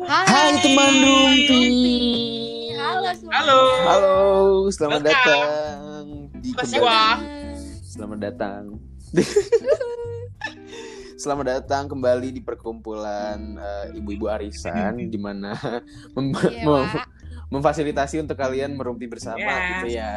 Hai, Hai teman Rumpi. Halo semua. Halo. Halo, selamat Welcome. datang di kembali-. Selamat datang. Selamat datang kembali di perkumpulan eh, ibu-ibu arisan di mana mem- Iya, mem- memfasilitasi untuk kalian merumpi bersama Ya. gitu ya.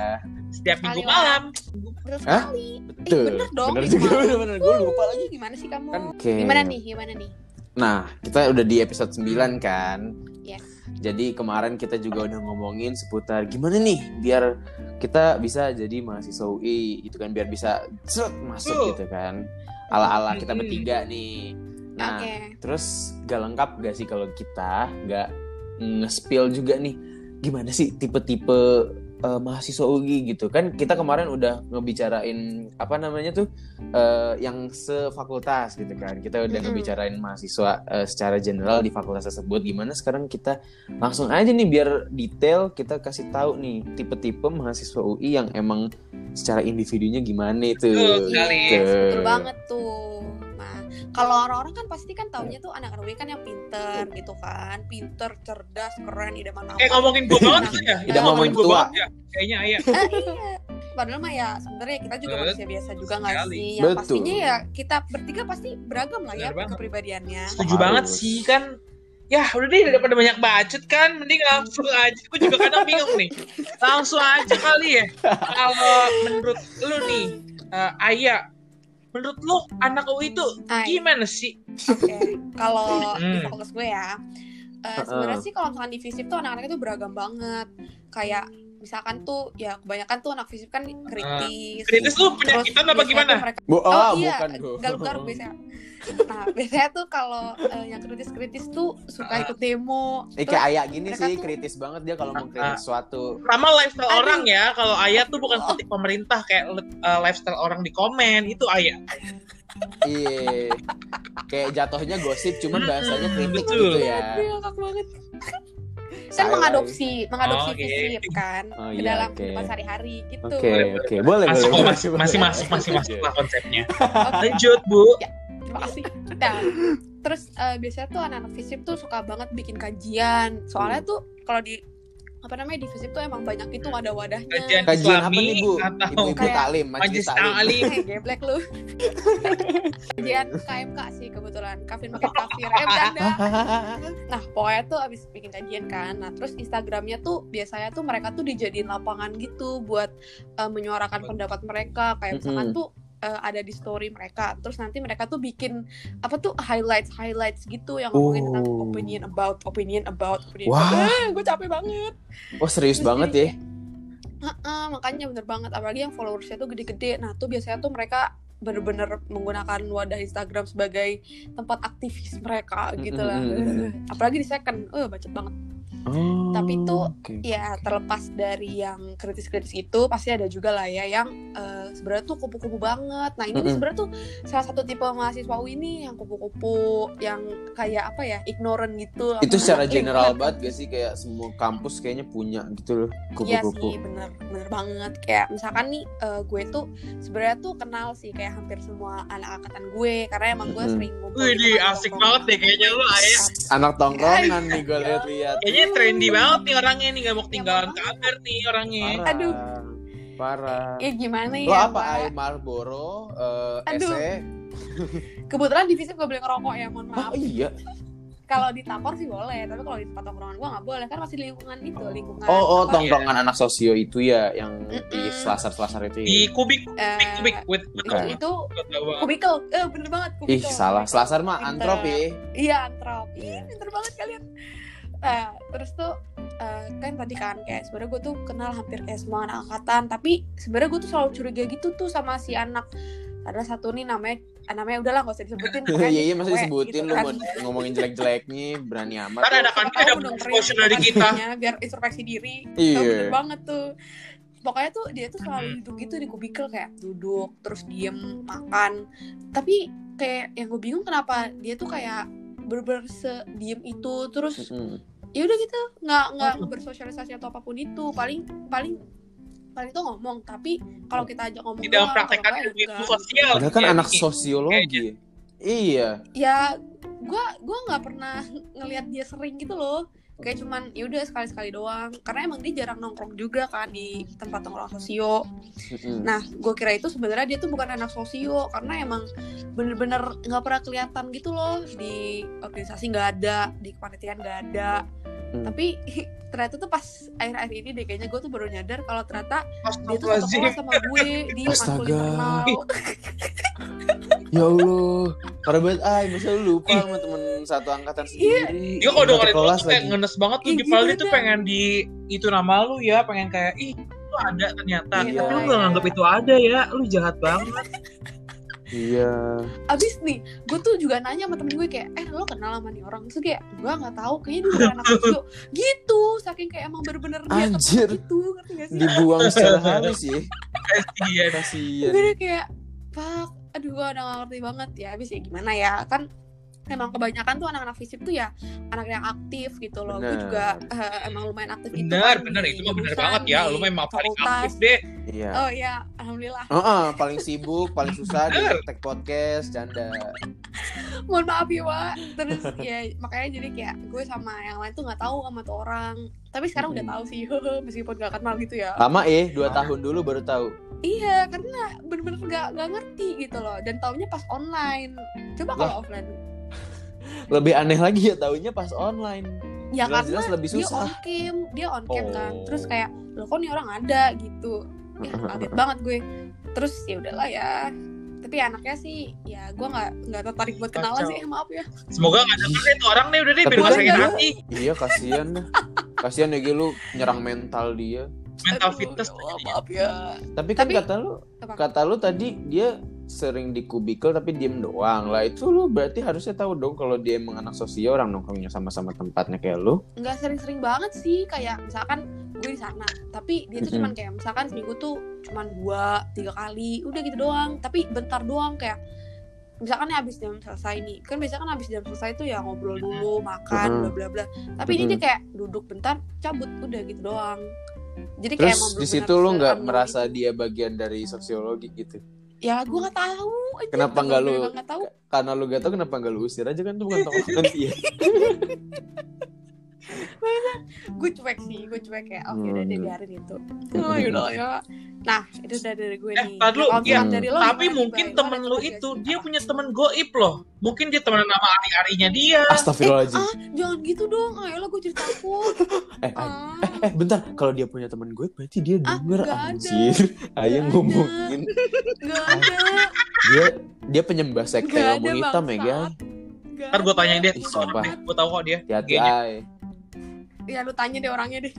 Setiap minggu Sekali, malam. Betul Hah? sekali. Betul. bener dong. Bener juga bener-bener gue lupa lagi. Gimana sih kamu? Kan, oke. Gimana nih? Gimana nih? Nah, kita udah di episode 9 kan. Yes. Jadi kemarin kita juga udah ngomongin seputar gimana nih biar kita bisa jadi mahasiswa UI gitu kan biar bisa set, masuk Tuh. gitu kan. Ala-ala kita bertiga nih. Nah, Oke. terus gak lengkap gak sih kalau kita nggak nge-spill juga nih gimana sih tipe-tipe eh, mahasiswa UI gitu kan kita kemarin udah ngebicarain apa namanya tuh eh, yang sefakultas gitu kan kita udah ngebicarain mahasiswa eh, secara general di fakultas tersebut gimana sekarang kita langsung aja nih biar detail kita kasih tahu nih tipe-tipe mahasiswa UI yang emang secara individunya gimana itu Betul. Gitu. Banget tuh. Nah, kalau orang-orang kan pasti kan taunya tuh anak-anak UI kan yang pinter gitu kan. Pinter, cerdas, keren, idaman apa. Eh ngomongin gue banget tuh ya. Idaman ngomongin gue tua. banget ya. Kayaknya ayah. Iya. Padahal mah ya sebenarnya kita juga Betul manusia biasa juga nggak sih? Yang Betul. pastinya ya kita bertiga pasti beragam lah ya Benar kepribadiannya. Setuju Harus. banget sih kan. Ya udah deh daripada banyak bacot kan mending langsung aja. Gue juga kadang bingung nih. Langsung aja kali ya. Kalau menurut lu nih, eh, Ayah, menurut lu anak UI itu Ay. gimana sih? Oke, kalau di Hmm. fokus gue ya, eh, sebenarnya sih kalau misalkan di FISIP tuh anak-anaknya tuh beragam banget. Kayak misalkan tuh ya kebanyakan tuh anak FISIP kan kritis. Kritis lu Terus penyakitan apa gimana? tuh mereka- Bu, Oh, oh, iya, bukan garuk-garuk biasanya. Nah, biasanya tuh kalau eh, yang kritis-kritis tuh suka ikut demo. Eh, kayak ayah gini sih tuh- kritis banget dia kalau mau Ah, kritis sesuatu. Sama lifestyle Aduh. orang ya. Kalau Ayah tuh bukan Oh. kritik pemerintah kayak uh, lifestyle orang di komen itu Ayah. Iya. Kayak jatuhnya gosip cuman Mm-mm, bahasanya kritik betul. gitu ya. Aduh, banget. Kan Saya- mengadopsi, mengadopsi Oke. FISIP kan Oh, ke iya, dalam oke. kehidupan sehari-hari gitu. Oke, oke. Boleh, Masuk boleh. masih, masih masuk, masih masuk lah konsepnya. Oke. Lanjut, Bu. terima kasih Nah, terus eh, biasanya tuh anak-anak FISIP tuh suka banget bikin kajian soalnya Hmm. tuh kalau di apa namanya di FISIP tuh emang banyak itu wadah-wadahnya. Kajian Kajian apa nih, Bu? atau Kayak talim, majelis Majelis talim. Geblek lu. Kajian KMK sih kebetulan kafir makin kafir. Eh bercanda. Nah pokoknya tuh abis bikin kajian kan nah terus Instagramnya tuh biasanya tuh mereka tuh dijadiin lapangan gitu buat eh, menyuarakan pendapat mereka. Kayak misalkan Mm-mm. tuh eh, ada di story mereka. Terus nanti mereka tuh bikin apa tuh highlights highlights gitu yang ngomongin tentang Oh. opinion about opinion about opinion Wah. Eh, gue capek banget. Oh, serius Terus banget jadi ya. "Heeh, makanya bener banget. Apalagi yang followersnya tuh gede-gede. Nah tuh biasanya tuh mereka bener-bener menggunakan wadah Instagram sebagai tempat aktivis mereka gitu lah. Apalagi di second. Eh bacot banget Oh. Tapi itu oke. ya terlepas dari yang kritis-kritis itu pasti ada juga lah ya yang eh, sebenarnya tuh kupu-kupu banget nah ini nih Mm-mm. sebenarnya tuh salah satu tipe mahasiswa UI ini yang kupu-kupu yang kayak apa ya ignorant gitu Itu secara lingkungan general banget gak sih kayak semua kampus kayaknya punya gitu loh Iya kupu-kupu. sih bener bener banget kayak misalkan nih eh, gue tuh sebenarnya tuh kenal sih kayak hampir semua anak angkatan gue karena emang gue Mm-mm. sering ngumpul Wih, di asik banget deh kayaknya lu, Ayah. Anak tongkrongan nih gue Ya. lihat-lihat. Kayaknya trendy banget nih orangnya nih gak mau ketinggalan kabar nih orangnya. Parah. Aduh. Parah. ya gimana Lo ya apa Pak? Ai Marlboro, eh Aduh. ese? kebetulan di FISIP gak boleh ngerokok ya mohon Oh maaf iya. kalau di tapor sih boleh tapi kalau di tempat tongkrongan gue nggak boleh kan masih di lingkungan itu lingkungan Oh, oh apa, tongkrongan anak sosio itu ya yang di selasar-selasar itu. Di Ya? kubik, eh, kubik, kubik. With, itu, itu Gak kubikel eh bener banget Ih, kubikel salah. Selasar mah antrop ya. iya antrop Iya. Ih, pinter banget kalian nah terus tuh eh, kan tadi kan kayak sebenarnya gue tuh kenal hampir kayak semua anak angkatan tapi sebenarnya gue tuh selalu curiga gitu tuh sama si anak ada satu nih namanya ah, namanya udahlah gak usah disebutin Iya, iya, masa cewek disebutin gitu lu kan. mau ngomongin jelek-jeleknya berani amat. Ntar ada kan ada promotion dari kita. biar introspeksi diri Iya. Banget tuh pokoknya tuh dia tuh selalu duduk gitu di kubikel kayak duduk terus diem makan tapi kayak yang gue bingung kenapa dia tuh kayak bener-bener sediem itu terus Mm-mm. Ya udah gitu nggak nggak bersosialisasi atau apa pun itu paling paling paling itu ngomong tapi kalau kita ajak ngomong kalau enggak, ilmu ya sosial. Padahal kan Iya, anak sosiologi. Iya. ya gue gua nggak pernah ngelihat dia sering gitu loh kayak cuman ya udah sekali sekali doang. Karena emang dia jarang nongkrong juga kan di tempat nongkrong sosio. Nah gue kira itu sebenarnya dia tuh bukan anak sosio karena emang bener-bener nggak pernah kelihatan gitu loh. Di organisasi nggak ada di kepanitiaan nggak ada. Hmm. tapi ternyata tuh pas akhir-akhir ini deh kayaknya gue tuh baru nyadar kalau ternyata dia tuh satu kelas sama gue di Astaga. Ya Allah, parah banget ay, masa lu lupa Ih. sama temen satu angkatan Iya. sendiri. Dia kalau dengerin lu kelas tuh kayak ngenes banget tuh di Padahal dia tuh pengen di itu nama lu ya, pengen kayak ih lu ada ternyata. Iya. Tapi lu gak nganggap itu ada ya, lu jahat banget. Iya. abis nih gue tuh juga nanya sama temen gue kayak eh lo kenal sama nih orang terus kayak gue nggak tahu kayaknya dia bukan anak gitu saking kayak emang bener-bener dia Anjir. ketemu gitu ngerti gak sih Dibuang secara halus ya. Iya. Kasian. gue udah kayak pak aduh gue udah gak ngerti banget ya abis ya gimana ya kan emang kebanyakan tuh anak-anak fisip tuh ya anak yang aktif gitu loh gue Bener. juga eh, emang lumayan aktif itu Bener, kan bener. Itu mah bener banget ya. Lu memang paling aktif deh. Iya. oh iya alhamdulillah Heeh, paling sibuk, paling susah di Bener. tag podcast, canda. mohon maaf ya Wak terus ya makanya jadi kayak gue sama yang lain tuh nggak tahu sama tuh orang tapi sekarang udah Mm-mm. tahu sih meskipun gak kenal gitu ya Lama eh, dua tahun dulu baru tahu. iya karena bener-bener gak, gak ngerti gitu loh dan taunya pas online coba kalau offline Lebih aneh lagi ya taunya pas online. ya Jelas-jelas karena lebih dia susah. on cam dia on cam kan Oh. terus kayak lo kok nih orang ada gitu ya kaget banget gue terus ya udahlah ya tapi anaknya sih ya gue nggak nggak tertarik buat kenalan Kacau. sih maaf ya Semoga gak denger deh tuh orang nih udah deh biar kan sakit dia- hati. Iya, kasihan dah. Kasihan ya lu nyerang mental dia. Mental Aduh, fitness. ya Allah, maaf ya Tapi kan Tapi- kata lu, Apa? kata lu tadi dia sering di kubikel tapi diem doang. Lah itu lu berarti harusnya tahu dong kalau dia emang anak sosio orang nongkrongnya sama-sama tempatnya kayak lu. nggak sering-sering banget sih kayak misalkan gue di sana tapi dia tuh cuman kayak misalkan seminggu tuh cuman dua tiga kali udah gitu doang. Tapi bentar doang kayak misalkan nih abis jam selesai nih kan biasanya kan abis jam selesai tuh ya ngobrol dulu makan bla bla bla tapi ini dia kayak duduk bentar cabut udah gitu doang. Jadi kayak Terus emang di situ lu nggak merasa dia bagian dari sosiologi gitu. Ya gue nggak tahu aja. Kenapa nggak lu- nggak tahu Karena lu gak tau kenapa gak lu usir aja kan tuh bukan tongkrongan dia. gue cuek sih gue cuek kayak oke Hmm. udah deh biarin itu oh yaudah ya nah itu udah dari gue Eh, nih iya. misalkan dari lo Tapi gimana, mungkin? Lo temen lu temen itu, gak dia punya temen goib loh. Mungkin dia temenan sama ari-arinya dia. Astagfirullahaladzim. ah jangan gitu dong ayolah gue cerita aku Eh, eh, ah eh, bentar. Kalau dia punya teman gue, berarti dia Ah, denger ada. anjir. Ayo Nggak ada. ngomongin. nggak ada Dia dia penyembah sekte ilmu hitam ya, guys. Ntar gue tanyain deh. Gue tau kok dia. Hati-hati. Ya lu tanya deh orangnya deh.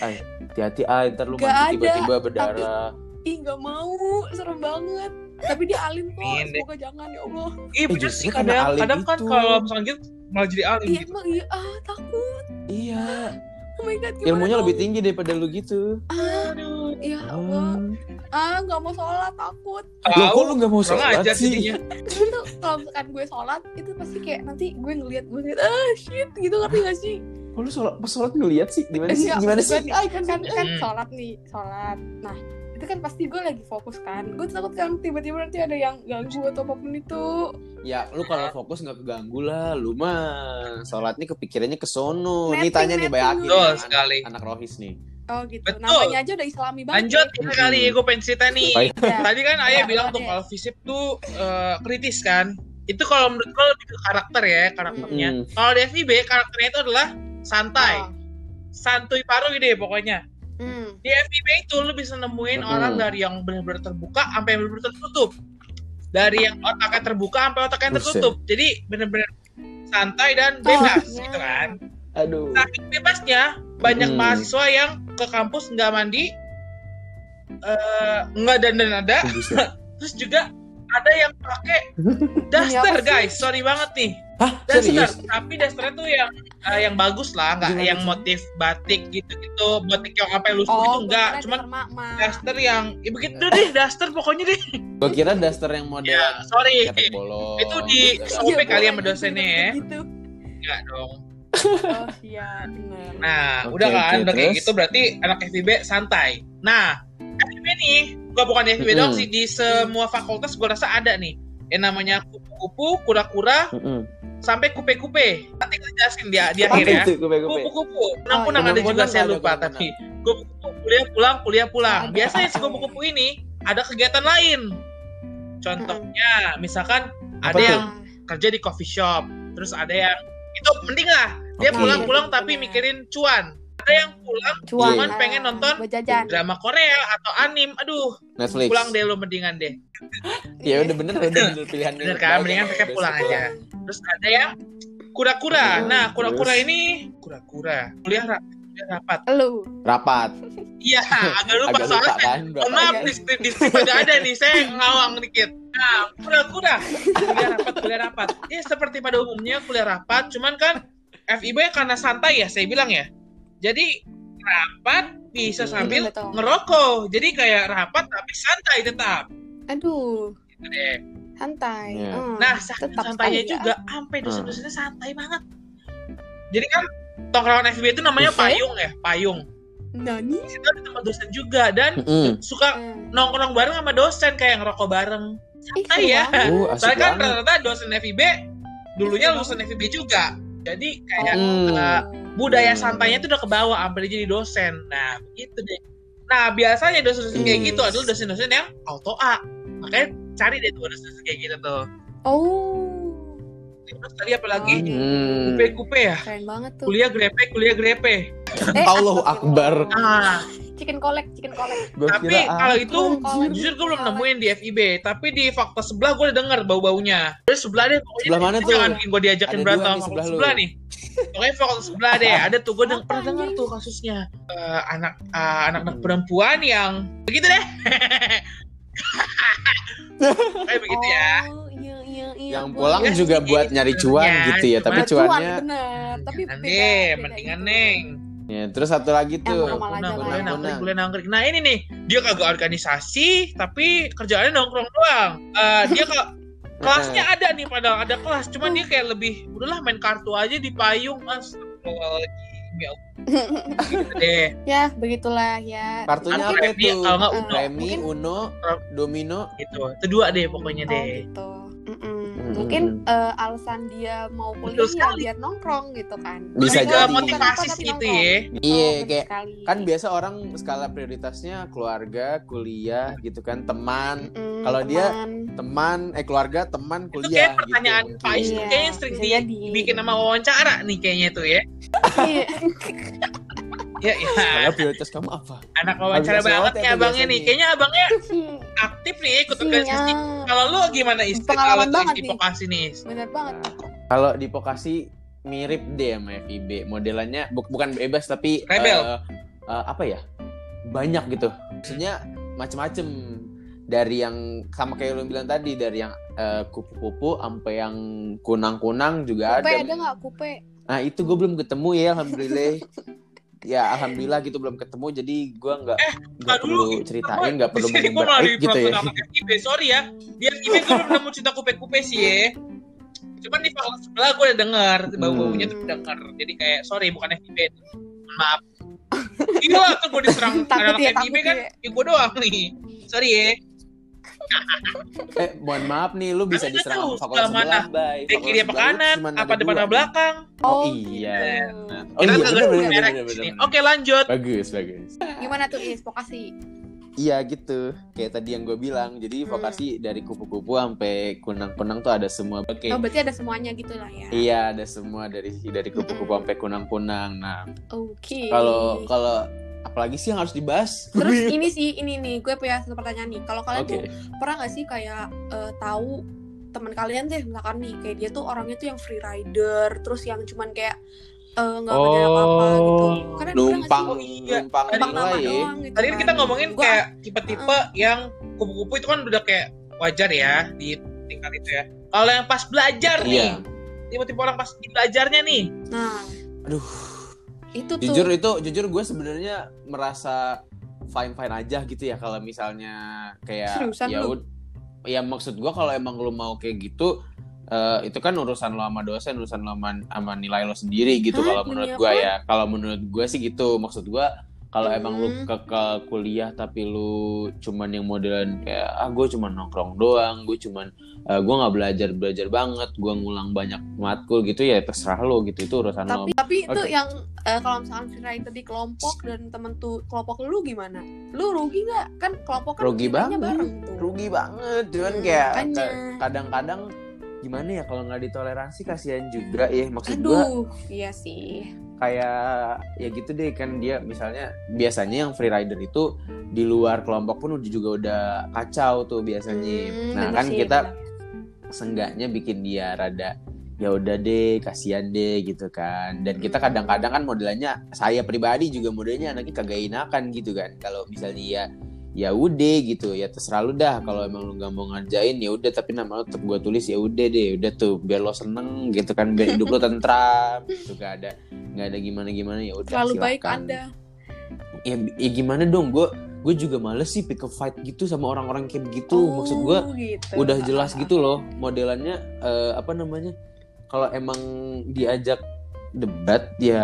Hati-hati ay, ntar lu Nggak mati ada, tiba-tiba berdarah. ih nggak mau serem banget tapi dia alim kok semoga jangan ya allah Iya Eh, bener justru sih karena kadang, kadang kan kalau misalnya gitu malah jadi alim iya gitu. emang iya ah takut Iya. oh my god Ilmunya dong? lebih tinggi daripada lu gitu. ah Aduh, ya allah Ah. ah nggak mau sholat takut Loh, kok lu gak mau sholat ajar sih? Tapi kalau misalkan gue sholat itu pasti kayak nanti gue ngeliat gue ngeliat ah shit gitu ngerti gak sih Kok lu sholat, sholat ngeliat sih? Gimana sih? Enggak, Gimana sih? Ay, kan, kan kan Hmm. sholat nih sholat nah itu kan pasti gue lagi fokus kan gue takut kan tiba-tiba nanti ada yang ganggu atau apa pun itu Ya, lu kalau fokus gak keganggu lah. Lu mah sholatnya kepikirannya ke sono. Nih tanya nih. Bayakin. Betul anak, sekali. anak rohis nih. oh gitu Betul. namanya aja udah islami banget Lanjut ya. kita kali gue pengen cerita nih. Ya. Tadi kan ayah Ya, bilang tuh kalau fisip tuh eh, kritis kan. Itu kalau menurut gue lebih ke karakter ya karakternya. Hmm. Kalau di FIB karakternya itu adalah santai, Oh. santuy paru deh pokoknya. Hmm. Di FIB itu lu bisa nemuin Hmm. orang dari yang benar-benar terbuka sampai yang benar-benar tertutup. Dari yang otaknya terbuka sampai otaknya tertutup. Jadi benar-benar santai dan bebas Oh, gitu kan. Aduh. Saking bebasnya banyak Hmm. mahasiswa yang ke kampus nggak mandi, eh, nggak dandan ada, terus juga ada yang pakai daster sih? guys, sorry banget nih. Hah? Daster, Serius? tapi dasternya tuh yang eh, yang bagus lah, nggak Gimana yang motif batik gitu-gitu, batik yang sampai lusuh oh itu enggak, cuman daster yang ya begitu deh, daster pokoknya deh. Gue kira daster yang model Ya, sorry. bolong. Itu di gitu. Sobek Iya, kali ya boleh sama gitu, dosennya ya. gitu. Enggak dong. oh iya Nah, Oke, udah kan, oke, udah kayak gitu berarti anak FIB santai. Nah, FIB nih, gua bukan di FIB doang Mm-mm. sih, di semua fakultas gua rasa ada nih. yang namanya kupu-kupu, kura-kura, Mm-mm. Sampai kupe-kupe. Nanti kita jelasin dia di akhir ya. Kupu-kupu, Oh, kunang-kunang iya. ada juga saya lupa tapi kupu-kupu kuliah pulang, kuliah pulang. Biasanya si kupu-kupu ini ada kegiatan lain. Contohnya, misalkan Apa ada tuh? yang kerja di coffee shop, terus ada yang itu mending lah dia pulang-pulang tapi mikirin cuan. Ada yang pulang cuman ah, pengen nonton buat jajan. drama Korea atau anim. Aduh, Netflix. pulang deh lo mendingan deh. Ya udah bener udah bener pilihan Bener kan? Mendingan mereka pulang aja. Terus ada yang kura-kura. Nah, kura-kura ini kura-kura. Kuliah, ra- kuliah rapat. Lu. Rapat. Iya, agak lupa Agak lupa soalnya. kan. Mohon maaf, di skrip, di agak ada nih. Saya ngawang dikit. Nah, kura-kura. Kuliah rapat, kuliah rapat. Ya, seperti pada umumnya kuliah rapat. Cuman kan FIB karena santai ya, saya bilang ya. Jadi, rapat bisa Hmm. sambil Betul. ngerokok. Jadi kayak rapat tapi santai tetap. Aduh, Gitu deh. santai. Iya. Hmm, Nah, saking tetap santainya ya. juga, sampai dosen-dosennya santai banget. Jadi kan tongkrongan FIB itu namanya Buset. payung ya, payung. Nani? Di situ ada tempat dosen juga dan Mm-mm. suka Hmm. nongkrong bareng sama dosen kayak ngerokok bareng. Santai ya. Uh, Soalnya kan rata-rata dosen FIB dulunya lulusan FIB juga. Jadi kayak Hmm. eh, budaya santainya itu udah ke bawah sampai jadi dosen. Nah, begitu deh. Nah, biasanya dosen-dosen kayak Hmm. gitu adalah dosen-dosen yang auto A. Makanya cari deh tuh dosen-dosen kayak gitu tuh. Oh, Terus tadi apa lagi? Hmm. Kupe-kupe ya. keren banget tuh. Kuliah grepe, kuliah grepe. Eh, Allahu Akbar. Ah, Chicken collect, chicken collect. Gua tapi kalau itu Anjir. jujur gue belum nemuin di FIB, tapi di fakta sebelah gue udah denger bau-baunya. Terus sebelah deh, pokoknya Sebelah mana tuh? jangan bikin gue diajakin Ada berantem nih sama sebelah sebelah, nih. Pokoknya fakultas sebelah deh, ada tuh gue Apa, pernah denger tuh kasusnya Eh, anak eh, anak-anak perempuan yang begitu deh. Kayak begitu ya. Oh, iya, iya, iya. yang pulang Ya, juga buat nyari cuan sebenarnya, gitu ya, tapi Cuan, cuannya bener. Tapi beda, beda mendingan gitu. neng. Ya, terus satu lagi tuh. ya. nangkring. Nah ini nih, dia kagak organisasi, tapi kerjaannya nongkrong doang. Eh, dia ke kelasnya ada nih, padahal ada kelas. Cuman dia kayak lebih, udahlah main kartu aja di payung, mas. Ya. Ya, begitulah ya. Kartunya apa itu? kalau nggak Uno. Remi, Uno, Domino. Gitu. Itu dua deh pokoknya Oh, deh. gitu. Mungkin eh, alasan dia mau kuliah ya biar nongkrong gitu kan. Bisa jadi. motivasi gitu ya. Iya. Oh, bener kayak sekali. kan biasa orang skala prioritasnya keluarga, kuliah gitu kan, teman, Mm-mm, kalau dia teman. eh keluarga, teman, Itu kuliah. kayak pertanyaan gitu. Pak Is Iya, kayaknya sering di- jadi. dibikin sama wawancara nih kayaknya tuh ya. Iya. Ya, ya. Kalau prioritas kamu apa? Anak wawancara banget ya abangnya nih. Kayaknya abangnya aktif nih ikut organisasi. Iya. Kalau lu gimana istri kalau Pengalaman tuh banget di nih. vokasi nih? Bener banget. Kalau di Vokasi mirip deh sama FIB. Modelannya bu- bukan bebas tapi Rebel. eh, eh, apa ya? Banyak gitu. Maksudnya macem-macem dari yang sama kayak lo bilang tadi dari yang eh, kupu-kupu sampai yang kunang-kunang juga Kupe ada. ada nggak kupe? Nah itu gue belum ketemu ya alhamdulillah. ya alhamdulillah gitu belum ketemu jadi gue nggak nggak dulu, perlu ceritain nggak perlu malah aib gitu ya. FIB. Sorry ya. Di FIB gue belum nemu cerita kupe-kupe sih ya. Cuman di fakultas sebelah gue udah denger. Bau-baunya Hmm. tuh denger. Jadi kayak sorry bukan FIB. Maaf. Gila tuh gue diserang anak ya, FIB kan. ya. Ya gue doang nih. Sorry ya. Eh mohon maaf nih lu bisa diserang sama fakultas sebelah sebelah, bay. Eh kiri apa kanan? Apa depan apa belakang? Oh, gitu. iya. Nah, Oh iya bener bener bener di sini. bener. Oke lanjut. Bagus bagus. Gimana tuh Is? Vokasi. Iya gitu. Kayak tadi yang gue bilang. Jadi Hmm. vokasi dari kupu-kupu sampai kunang-kunang tuh ada semua. Oke. Oh berarti ada semuanya gitu lah ya. Iya ada semua dari dari kupu-kupu Mm-mm. sampai kunang-kunang. Nah Oke. kalau kalau apalagi sih yang harus dibahas? Terus ini sih ini nih gue punya satu pertanyaan nih. Kalau kalian Oke. tuh pernah nggak sih kayak eh, tahu teman kalian deh misalkan nih kayak dia tuh orangnya tuh yang free rider terus yang cuman kayak eh, nggak ngerjain apa-apa gitu. Kalian Numpang Oh, iya. numpang Numpang nama ya. doang gitu. Tadi kan kita ngomongin Gua- kayak tipe-tipe yang kupu-kupu itu kan udah kayak wajar ya di tingkat itu ya. Kalau yang pas belajar Iya. nih, tipe-tipe orang pas belajarnya nih, Nah, Aduh. Itu tuh. Jujur itu jujur gue sebenarnya merasa fine fine aja gitu ya kalau misalnya kayak Seriusan ya lu? ud- ya maksud gue kalau emang lu mau kayak gitu eh, itu kan urusan lo sama dosen urusan lo sama, sama nilai lo sendiri gitu kalau menurut apa? gue ya kalau menurut gue sih gitu maksud gue kalau emang lu ke, ke kuliah tapi lu cuman yang modelan kayak ah gue cuman nongkrong doang gue cuman eh, gue nggak belajar belajar banget gue ngulang banyak matkul gitu ya terserah lo gitu itu urusan lo tapi tapi itu yang eh, kalau misalkan freerider di kelompok dan temen tuh kelompok lu gimana? Lu rugi nggak? Kan kelompok kan Rugi banget. bareng tuh. Rugi banget cuman Hmm, kayak kadang-kadang gimana ya kalau nggak ditoleransi kasihan juga ya maksud gue aduh iya sih kayak ya gitu deh kan dia misalnya biasanya yang freerider itu di luar kelompok pun udah juga udah kacau tuh biasanya. Hmm, nah kan sih, kita senggaknya bikin dia rada ya udah deh kasihan deh gitu kan. Dan kita Hmm. kadang-kadang kan modelannya saya pribadi juga modelnya anaknya kagak enakan gitu kan. Kalau misalnya ya ya udah gitu ya terserah lu dah. Kalau emang lu gak mau ngerjain ya udah. Tapi nama lu tetap gue tulis ya udah deh udah tuh. Biar lo seneng gitu kan biar hidup lo tentram gitu. Gak ada nggak ada gimana gimana ya udah terlalu baik anda. Ya, ya gimana dong gue gue juga males sih pick a fight gitu sama orang-orang kayak begitu. Oh, maksud gue gitu. udah jelas gitu loh modelannya eh, apa namanya. Kalau emang diajak debat ya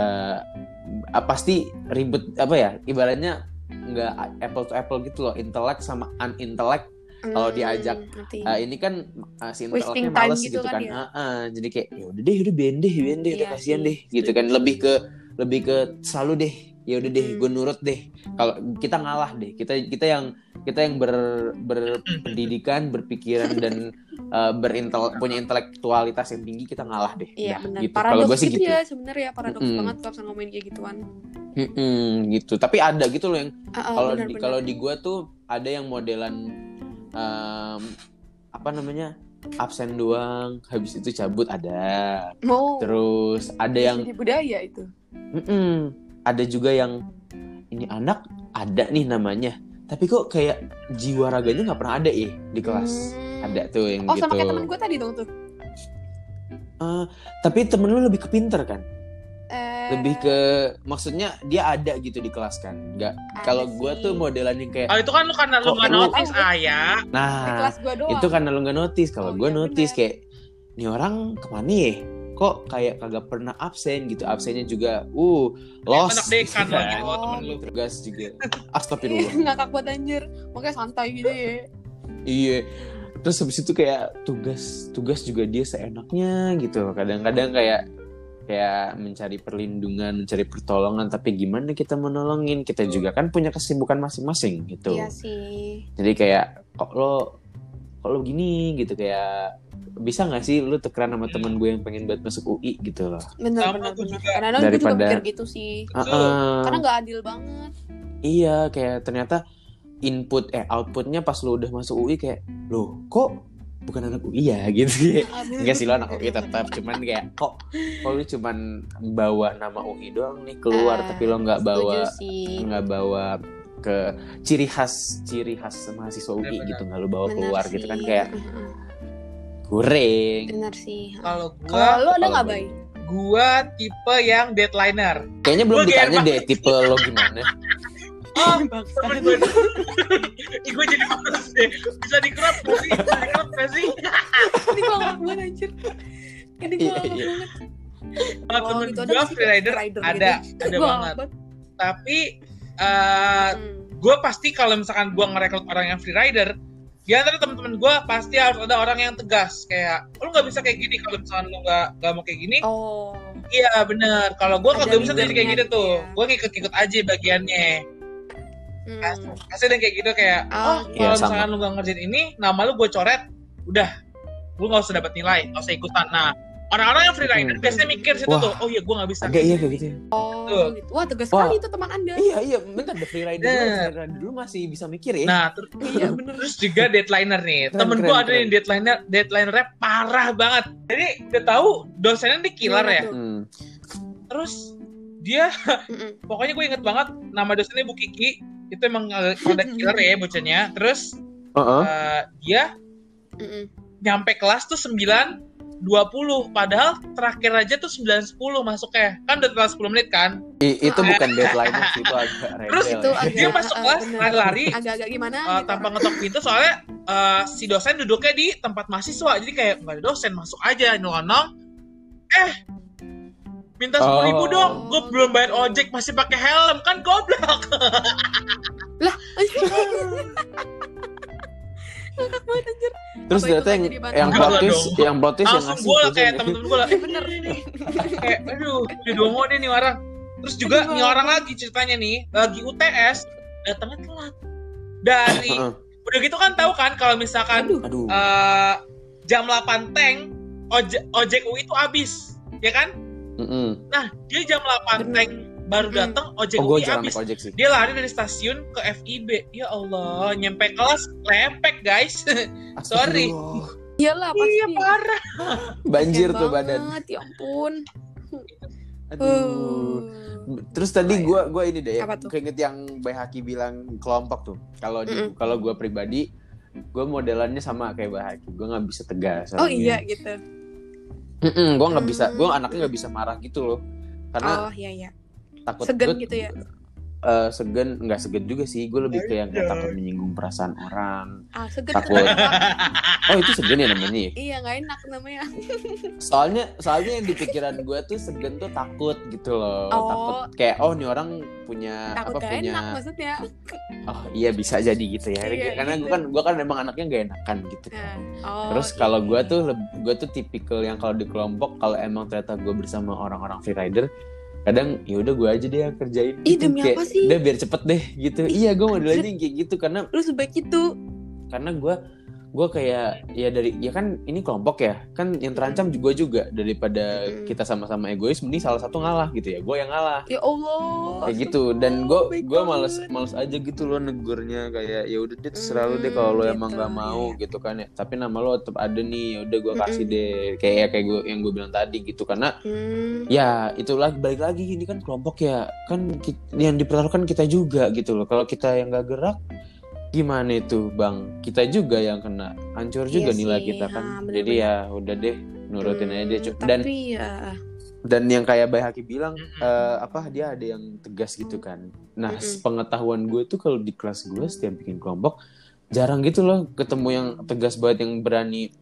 ah, pasti ribet apa ya ibaratnya nggak apple to apple gitu loh intelek sama unintellect kalau Hmm, diajak, ngerti. Ah, ini kan ah, si inteleknya males gitu gitu, kan kan, ya. Ah, ah, jadi kayak ya udah deh udah biarin deh biarin deh udah Iya kasihan sih, deh gitu kan lebih ke lebih ke selalu deh ya udah deh Hmm. gue nurut deh kalau kita ngalah deh kita kita yang kita yang ber berpendidikan berpikiran dan uh, berintel punya intelektualitas yang tinggi kita ngalah deh Iya benar. gitu kalau Paradoks gue sih gitu gitu ya sebenarnya paradoks Mm-mm. banget kalau ngomongin kayak gituan. Mm-mm, gitu tapi ada gitu loh yang Ah, ah, kalau di benar. kalau di gue tuh ada yang modelan um, apa namanya absen doang habis itu cabut ada mau terus ada yang jadi budaya itu. Mm-mm. Ada juga yang ini anak ada nih namanya, tapi kok kayak jiwa raganya nggak pernah ada ya di kelas. Hmm. Ada tuh yang Oh gitu. sama kayak temen gue tadi dong tuh. Eh, tapi temen lu lebih ke pinter kan? Eh, Lebih ke maksudnya dia ada gitu di kelas kan? Nggak. Kalau gue tuh modelan yang kayak, Oh itu kan lu karena lu nggak notice ayah. di nah kelas gue doang. itu karena lu nggak notice. Kalau Oh, gue iya, notice bener. kayak, nih orang ke mana ya? Kok kayak kagak pernah absen gitu? Absennya juga, uh, lost. Anak dekan gitu lagi kan. oh, temen lu. Tugas juga. Iya, Astagfirullah. ngakak buat anjir. Makanya santai gitu ya. Iya. Terus habis itu kayak tugas tugas juga dia seenaknya gitu. Kadang-kadang kayak kayak mencari perlindungan, mencari pertolongan, tapi gimana kita menolongin? Kita juga kan punya kesibukan masing-masing gitu. Iya sih. Jadi kayak kok lo kok lo gini gitu kayak bisa nggak sih lu tukeran sama temen gue yang pengen banget masuk UI gitu loh. Bener Sama bener bener. juga. Kadang-kadang gue juga Daripada- mikir gitu sih. Ah, Betul. ah. Karena nggak adil banget. Iya, kayak ternyata input eh outputnya pas lu udah masuk UI kayak, loh kok bukan anak UI ya gitu. Aduh. Enggak sih lo anak UI tetap, cuman kayak kok kok lu cuman bawa nama UI doang nih keluar, Ah, tapi lo nggak bawa nggak bawa ke ciri khas ciri khas mahasiswa UI Bener-bener. gitu nggak lu bawa Bener keluar sih. gitu kan kayak. Goreng. Bener sih. Kalau Kalau gua, lu ada kalau nggak gua- bay? gua tipe yang deadlineer. Kayaknya belum Gua ditanya deh tipe lo gimana. Oh, temen gue. Ih, gue jadi males deh. Bisa di crop gak sih? Bisa di crop gak sih? Ini gue ngakak banget anjir. Ini gue Iya, iya. banget. Kalau Oh, temen gitu ada gue nggak freerider ada, gitu? ada Gua banget. Tapi eh Hmm. gue pasti kalau misalkan gue ngerekrut orang yang freerider, di antara teman-teman gue pasti harus ada orang yang tegas kayak lu nggak bisa kayak gini kalau misalkan lu nggak nggak mau kayak gini Oh. iya bener kalau gue nggak bisa jadi kayak gitu tuh ya. gue ngikut-ngikut aja bagiannya Hmm. pasti ada kayak gitu kayak Oh, oh iya, kalau sama. misalkan lu nggak ngerjain ini nama lu gue coret udah lu nggak usah dapat nilai nggak usah ikutan nah orang-orang yang freerider Hmm. biasanya mikir situ Wah. tuh oh iya gue nggak bisa Agak iya kayak gitu. ya. Oh, Tuh. gitu. Wah, tegas sekali itu teman Anda. Iya iya, bentar ada freerider dulu, Bener. freerider dulu masih bisa mikir ya. nah ter- Iya, bener. terus juga deadlineer nih Keren, temen gue ada yang deadlineer deadlinernya parah banget jadi udah tahu dosennya di killer Gimana ya? Hmm. terus dia pokoknya gue inget banget nama dosennya Bu Kiki itu emang agak rada killer ya bocahnya terus Heeh. eh, dia Mm-mm. nyampe kelas tuh 9 20 padahal terakhir aja tuh 9 10 masuknya kan udah telat 10 menit kan I- itu bukan deadline sih, itu agak rebel. Terus Itu ya. agak Dia masuk eh, kelas, bener. lari-lari. Agak-agak gimana? Eh, gitu. tanpa ngetok pintu soalnya eh, si dosen duduknya di tempat mahasiswa jadi kayak nggak ada dosen masuk aja nyelonong eh minta sepuluh ribu Oh. dong gue belum bayar ojek masih pakai helm kan goblok Terus ternyata yang yang Enggak plot lah twist, dong. yang plot twist yang langsung ngasih gue lah kayak temen-temen gue lah. Eh bener nih. Nih kayak aduh udah dongo deh nih orang terus juga Aduh, nih orang lagi ceritanya nih lagi UTS datangnya telat. Dari udah gitu kan tahu kan kalau misalkan aduh. Aduh. eh, jam 8 tank ojek ojek UI itu habis ya kan? Mm-mm. nah dia jam 8 Bener. tank baru Mm. datang ojek Oh, gue UI jarang habis ojek sih. dia lari dari stasiun ke FIB ya Allah nyampe kelas lepek guys sorry. Iyalah pasti iya parah Banjir tuh badan. banget, ya ampun Aduh. Uh. Terus tadi Apa ya? gua gua ini deh tuh? keinget yang Bayhaki bilang kelompok tuh. Kalau di- Mm-mm. kalau gua pribadi gua modelannya sama kayak Bayhaki. Gua nggak bisa tegas. oh iya gitu Mm-mm, gua nggak bisa. Hmm. Gua anaknya nggak bisa marah gitu loh. Karena oh iya iya takut Segan gua- gitu ya? eh, segan nggak segan juga sih. Gue lebih ke yang kayak takut menyinggung perasaan orang. ah seger Takut. Oh itu segan ya namanya. ya? iya nggak enak namanya Soalnya soalnya yang di pikiran gue tuh segan tuh takut gitu loh. Oh. Takut kayak oh nih orang punya takut apa gak punya enak maksudnya oh iya bisa jadi gitu ya. Iya, Karena gitu. gue kan gue kan emang anaknya gak enakan gitu. Nah, oh, Terus iya, kalau gue tuh gue tuh tipikal yang kalau di kelompok kalau emang ternyata gue bersama orang-orang freerider kadang ya udah gue aja deh yang kerjain Ih, gitu. demi kayak, apa sih? udah biar cepet deh gitu Ih, iya gue modelannya kayak gitu karena lu sebaik itu karena gue gue kayak ya dari ya kan ini kelompok ya. Kan yang terancam juga juga. Daripada kita sama-sama egois mending salah satu ngalah gitu ya. Gue yang ngalah. Ya Allah kayak gitu. Dan gue baik gue males males aja gitu loh negurnya. Kayak ya udah deh terserah lu deh kalau lo gitu, emang gak mau iya. gitu kan ya. Tapi nama lo tetap ada nih ya udah gue kasih deh. Kayak ya kayak gue yang gue bilang tadi gitu. Karena Hmm, ya itulah balik lagi ini kan kelompok ya. Kan yang dipertaruhkan kita juga gitu loh. Kalau kita yang gak gerak gimana itu bang? Kita juga yang kena. Hancur juga Iya nilai sih, kita kan. Ha, jadi bener-bener. ya udah deh nurutin aja deh hmm, dan ya. dan yang kayak Bay Haki bilang eh, apa dia ada yang tegas gitu kan. Nah Mm-mm. pengetahuan gue tuh kalau di kelas gue setiap bikin kelompok jarang gitu loh ketemu yang tegas banget yang berani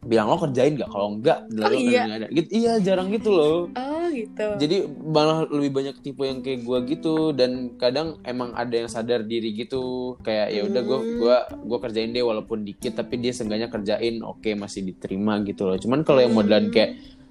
bilang lo kerjain gak kalau enggak Oh, lo iya? ada. Gitu iya jarang gitu loh. Oh gitu. Jadi malah lebih banyak tipe yang kayak gue gitu dan kadang emang ada yang sadar diri gitu. Kayak ya udah gue Hmm. gua gua kerjain deh walaupun dikit tapi dia seenggaknya kerjain oke masih diterima gitu loh. Cuman kalau yang modelan Hmm. kayak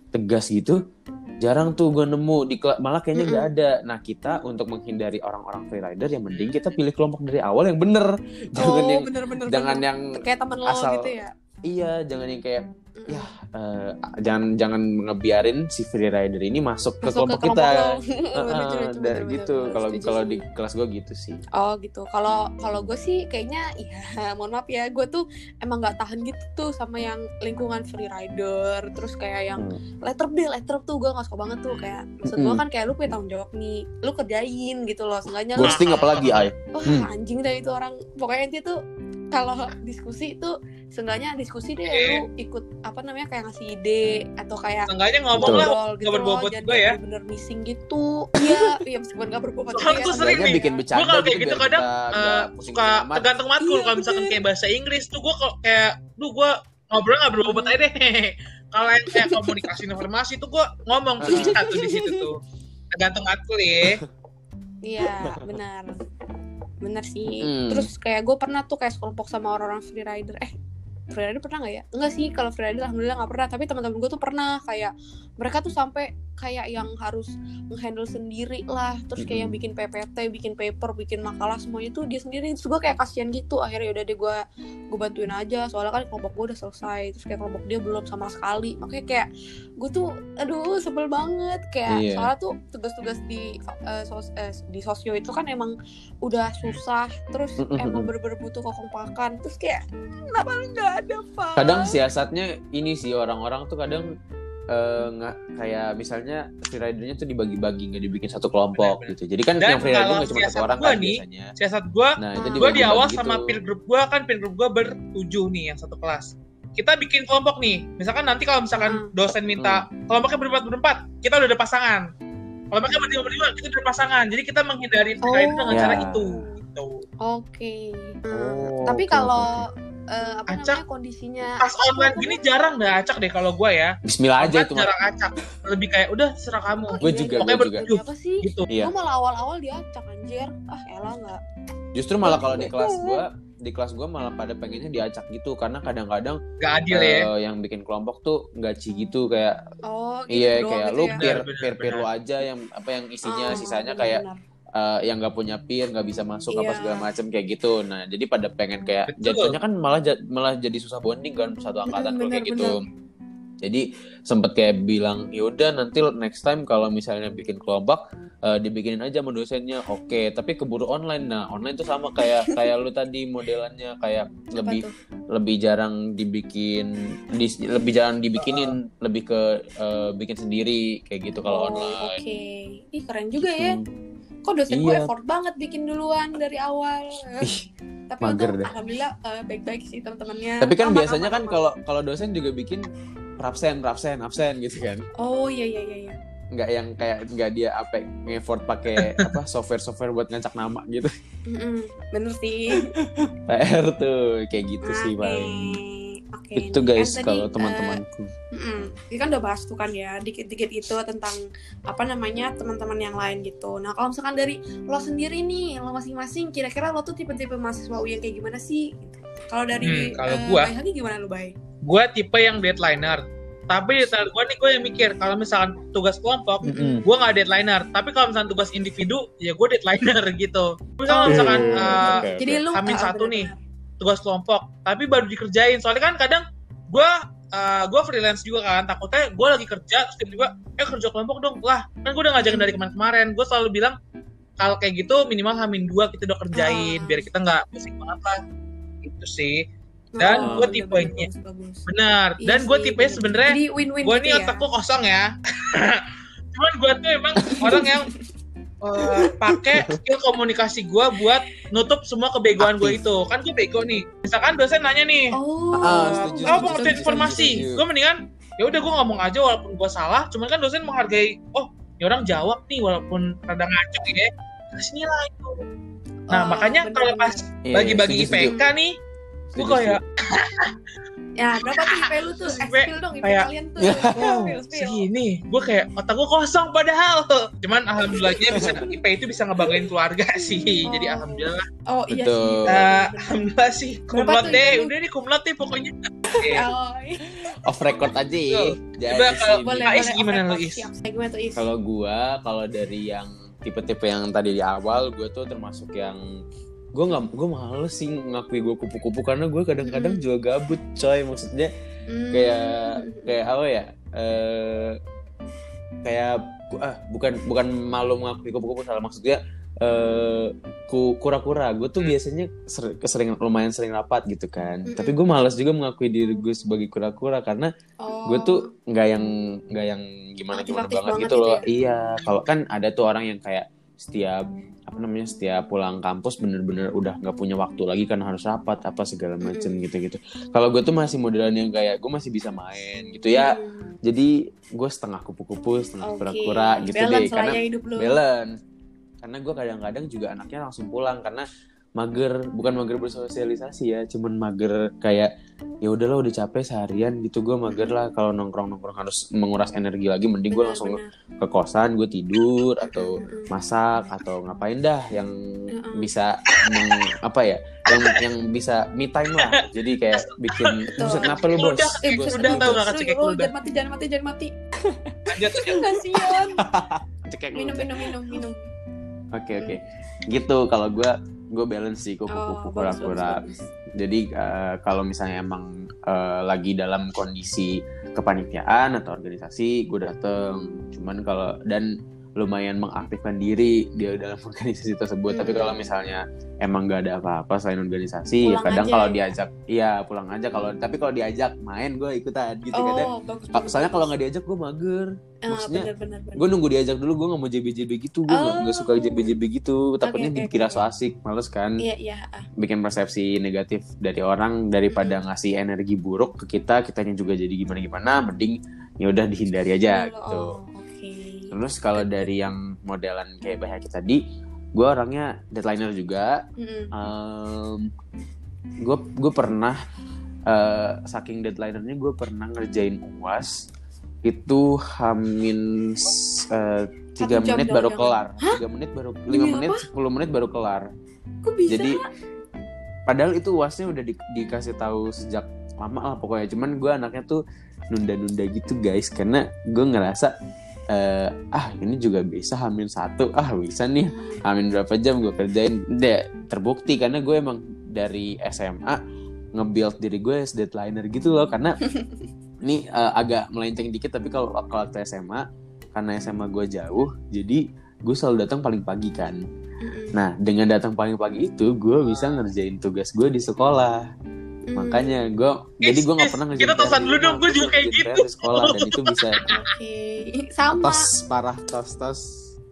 tegas gitu jarang tuh gue nemu. Di malah kayaknya nggak ada. Nah kita untuk menghindari orang-orang freerider yang mending kita pilih kelompok dari awal yang bener. Jangan oh yang bener-bener jangan bener. yang kayak temen lo asal- gitu ya iya jangan yang kayak ya eh, jangan jangan ngebiarin si freerider ini masuk ke Masuk kelompok ke kita lo. Heeh, Lucu, lucu, dan bener-bener, gitu kalau kalau di kelas gue gitu sih Oh gitu. Kalau kalau gue sih kayaknya ya mohon maaf ya, gue tuh emang nggak tahan gitu tuh sama yang lingkungan freerider, terus kayak yang Hmm. letter B, letter tuh gue nggak suka banget tuh kayak maksud gue Mm-mm. kan kayak lu punya tanggung jawab nih, lu kerjain gitu loh, seenggaknya ghosting apalagi ay wah Hmm. anjing deh itu orang pokoknya dia tuh kalau diskusi tuh seenggaknya diskusi deh Eh. lu ikut apa namanya kayak ngasih ide atau kayak Seenggaknya ngomong lah gitu nggak berbobot juga ya. bener-bener missing gitu iya iya meskipun nggak berbobot Soalnya juga tuh ya, sering nih, bikin gue bercanda kalau kayak gitu gitu kadang eh, pusing suka tergantung matkul Iya, kalau misalkan bener. kayak bahasa Inggris tuh gue kok kayak duh gue ngobrol nggak berbobot aja deh kalau yang kayak komunikasi informasi tuh gue ngomong tuh bisa tuh di situ tuh tergantung matkul ya Iya, benar. Benar sih. Mm. Terus kayak gue pernah tuh kayak sekelompok sama orang-orang freerider. Eh, freerider pernah nggak ya? Enggak sih, kalau freerider alhamdulillah nggak pernah. Tapi teman-teman gue tuh pernah kayak mereka tuh sampai kayak yang harus menghandle sendiri lah. Terus kayak yang bikin PPT, bikin paper, bikin makalah semuanya tuh dia sendiri. Terus gue kayak kasihan gitu. Akhirnya yaudah deh gue gue bantuin aja. Soalnya kan kelompok gue udah selesai. Terus kayak kelompok dia belum sama sekali. Makanya kayak gue tuh aduh sebel banget kayak Iya. soalnya tuh tugas-tugas di eh, sos- eh, di sosio itu kan emang udah susah terus emang bener-bener butuh kekompakan terus kayak kenapa nggak ada pak kadang siasatnya ini sih orang-orang tuh kadang eh, nggak kayak misalnya freeridernya tuh dibagi-bagi nggak dibikin satu kelompok Benar-benar. gitu jadi kan Dan yang freerider kalau nggak cuma satu siasat orang gua kan nih, biasanya siasat gue nah gue di awal gitu. sama peer group gue kan peer group gue bertujuh nih yang satu kelas kita bikin kelompok nih misalkan nanti kalau misalkan Hmm. dosen minta kelompoknya berempat berempat kita udah ada pasangan kelompoknya berlima berlima kita udah ada pasangan jadi kita menghindari Oh. freerider dengan Ya. cara itu gitu. oke Oh, tapi oke, kalau eh, apa Acak. namanya kondisinya Pas online gini jarang deh acak deh kalau gue ya. Bismillah aja itu jarang acak. Lebih kayak udah serah kamu. Oh, Gue iya, juga, gue Demi juga. apa sih Gitu. Iya. Gue malah awal-awal diacak anjir ah elah nggak Justru malah kalau di kelas gua di kelas gua malah pada pengennya diacak gitu karena kadang-kadang Gak adil ya. eh, yang bikin kelompok tuh gaci gitu kayak oh gitu iya kayak gitu lu ya. peer peer peer benar. lu aja yang apa yang isinya Oh, sisanya benar, kayak eh, yang nggak punya peer nggak bisa masuk apa Iya. segala macam kayak gitu. Nah jadi pada pengen kayak Betul. jatuhnya kan malah malah jadi susah bonding kan satu angkatan kalau kayak benar, gitu jadi sempet kayak bilang yaudah nanti next time kalau misalnya bikin kelompok eh, dibikinin aja sama dosennya. Oke tapi keburu online. Nah online tuh sama kayak kayak lu tadi modelannya kayak Apa lebih tuh? lebih jarang dibikin di- lebih jarang dibikinin lebih ke eh, bikin sendiri kayak gitu kalau Oh, online. Oke, ih keren juga ya. Kok dosen gue Iya. effort banget bikin duluan dari awal. Ih, Tapi mager untung, deh. alhamdulillah eh, baik-baik sih teman-temannya. tapi kan Aman, biasanya aman, kan kalau kalau dosen juga bikin absen absen absen gitu kan Oh iya iya iya. iya. nggak yang kayak nggak dia apa effort pakai apa software software buat ngacak nama gitu Mm-mm, Bener sih. PR tuh kayak gitu sih Oke. paling Oke. itu Kan guys tadi, kalau eh, teman-temanku Mm-mm. Ini kan udah bahas tuh kan ya, dikit-dikit itu tentang apa namanya teman-teman yang lain gitu. Nah kalau misalkan dari lo sendiri nih, lo masing-masing, kira-kira lo tuh tipe-tipe mahasiswa UI yang kayak gimana sih? Kalau dari Hmm, kalau eh, gua- Hagi gimana lo Bay? Gue tipe yang deadlineer. Tapi deadliner gue nih gue yang mikir kalau misalkan tugas kelompok Mm-mm. gue nggak deadlineer tapi kalau misalkan tugas individu ya gue deadlineer gitu misalkan Oh. misalkan Oke, eh, oke. Jadi lu Hamin eh, satu nih. Tugas kelompok. Tapi baru dikerjain. Soalnya kan kadang gue uh, gue freelance juga kan. Takutnya gue lagi kerja terus tiba-tiba eh kerja kelompok dong. Lah kan gue udah ngajakin dari kemarin-kemarin. Gue selalu bilang kalau kayak gitu minimal hamin dua kita udah kerjain Ah. biar kita nggak pusing banget lah. Itu sih. Dan Oh, gua bener-bener tipenya- bagus, bagus. benar Iya dan gue tipe sebenarnya gue gitu ya. otak gue kosong ya. Cuman gue tuh emang orang yang eh, pakai skill komunikasi gue buat nutup semua kebegoan gue itu. Kan gue bego nih. Misalkan dosen nanya nih Oh. Eh, setuju, pengertian informasi? gue mendingan ya udah gue ngomong aja walaupun gue salah cuman kan dosen menghargai oh ya orang jawab nih walaupun rada ngaco ya kasih nilai itu. Nah Oh, makanya kalau pas Iya, bagi-bagi setuju, setuju. IPK nih gue kayak Ya, berapa tuh IP lu tuh? Spill dong IP kayak- kalian tuh. Ya. oh Spill, spill. segini gue kayak otak gue kosong padahal cuman alhamdulillahnya bisa IP itu bisa ngebanggain keluarga sih Oh. jadi alhamdulillah Oh iya Betul. sih. Eh, bener-bener. alhamdulillah sih kumlot deh itu? udah nih kumlot deh pokoknya. Oh, iya. off record aja ya. Coba kalau sini. boleh Kak Is boleh. gimana lu. Is? Kalau gua, kalau dari yang tipe-tipe yang tadi di awal, gue tuh termasuk yang gue nggak gue males sih ngakui gue kupu-kupu karena gue kadang-kadang Mm. juga gabut coy maksudnya Hmm. kayak kayak apa ya eh kayak ah bukan bukan malu mengakui kupu-kupu salah maksudnya eh ku kura-kura gue tuh biasanya ser- kesering lumayan sering rapat gitu kan Mm-mm. tapi gue malas juga mengakui diri gue sebagai kura-kura karena Oh. gue tuh nggak yang nggak yang gimana gimana banget banget gitu gitu loh ya? iya kalau kan ada tuh orang yang kayak setiap apa namanya setiap pulang kampus bener-bener udah nggak punya waktu lagi karena harus rapat apa segala macem Mm-mm. gitu-gitu kalau gue tuh masih modelan yang kayak gue masih bisa main gitu ya Hmm. jadi gue setengah kupu-kupu setengah kura-kura gitu Balance deh karena ya hidup lu. balance karena gue kadang-kadang juga anaknya langsung pulang karena mager bukan mager bersosialisasi ya cuman mager kayak ya udahlah udah capek seharian gitu. Gue mager lah kalau nongkrong nongkrong harus menguras energi lagi mending gue langsung ke kosan gue tidur atau masak atau ngapain dah yang bisa meng- apa ya yang yang bisa me time lah. Jadi kayak bikin buset kenapa lu bos? Udah, Eh, udah nggak Aduh, cekek lu jangan mati, jangan mati, jangan mati. Kasihan. Minum, minum, minum, minum. Oke oke. Gitu kalau gue gue balance sih Oh, kupu-kupu bagus, kura-kura. Jadi eh, kalau misalnya emang eh, lagi dalam kondisi kepanitiaan atau organisasi, gue dateng. Cuman kalau dan lumayan mengaktifkan diri dia dalam organisasi tersebut. Tapi Hmm. kalau misalnya emang gak ada apa-apa selain organisasi, ya kadang kalau ya? diajak, iya pulang aja. Kalau tapi kalau diajak main gue ikutan gitu kadang. Oh, bagus. Ka- bagus, Soalnya kalau nggak diajak gue mager. Ah, maksudnya. Gue nunggu diajak dulu, gue nggak mau JB-JB gitu. Gue nggak Oh. nggak suka JB-JB gitu. Takutnya oke, dikira oke. so asik, males kan. Iya, iya. ah. Bikin persepsi negatif dari orang daripada Mm-mm. ngasih energi buruk ke kita, kitanya juga jadi gimana-gimana. Mending ya udah dihindari aja Oh, gitu. Oke. Terus kalau dari yang modelan kayak Bahaki tadi, gue orangnya deadlineer juga. Mm-mm. Em, gue gue pernah eh, saking deadline-nya gue pernah ngerjain uas itu hamin eh, tiga jam menit baru jangan. kelar tiga menit baru lima menit sepuluh menit baru kelar Kok bisa? jadi padahal itu uasnya udah di- dikasih tahu sejak lama lah pokoknya cuman gue anaknya tuh nunda-nunda gitu guys karena gue ngerasa eh, ah ini juga bisa hamil satu. Ah bisa nih. Hamil berapa jam gue kerjain? Deh terbukti karena gue emang dari SMA nge-build diri gue as deadliner gitu loh. Karena ini eh, agak melenceng dikit tapi kalau kalau waktu SMA karena SMA gue jauh jadi gue selalu datang paling pagi kan. Nah, dengan datang paling pagi itu, gue bisa ngerjain tugas gue di sekolah. Mm. Makanya gue, jadi gue nggak Guys, pernah ngerjain. kita PR tosan di dulu rumah, dong, gue gua juga kayak gitu. di sekolah dan itu bisa Oke, sama. tos parah tos tos.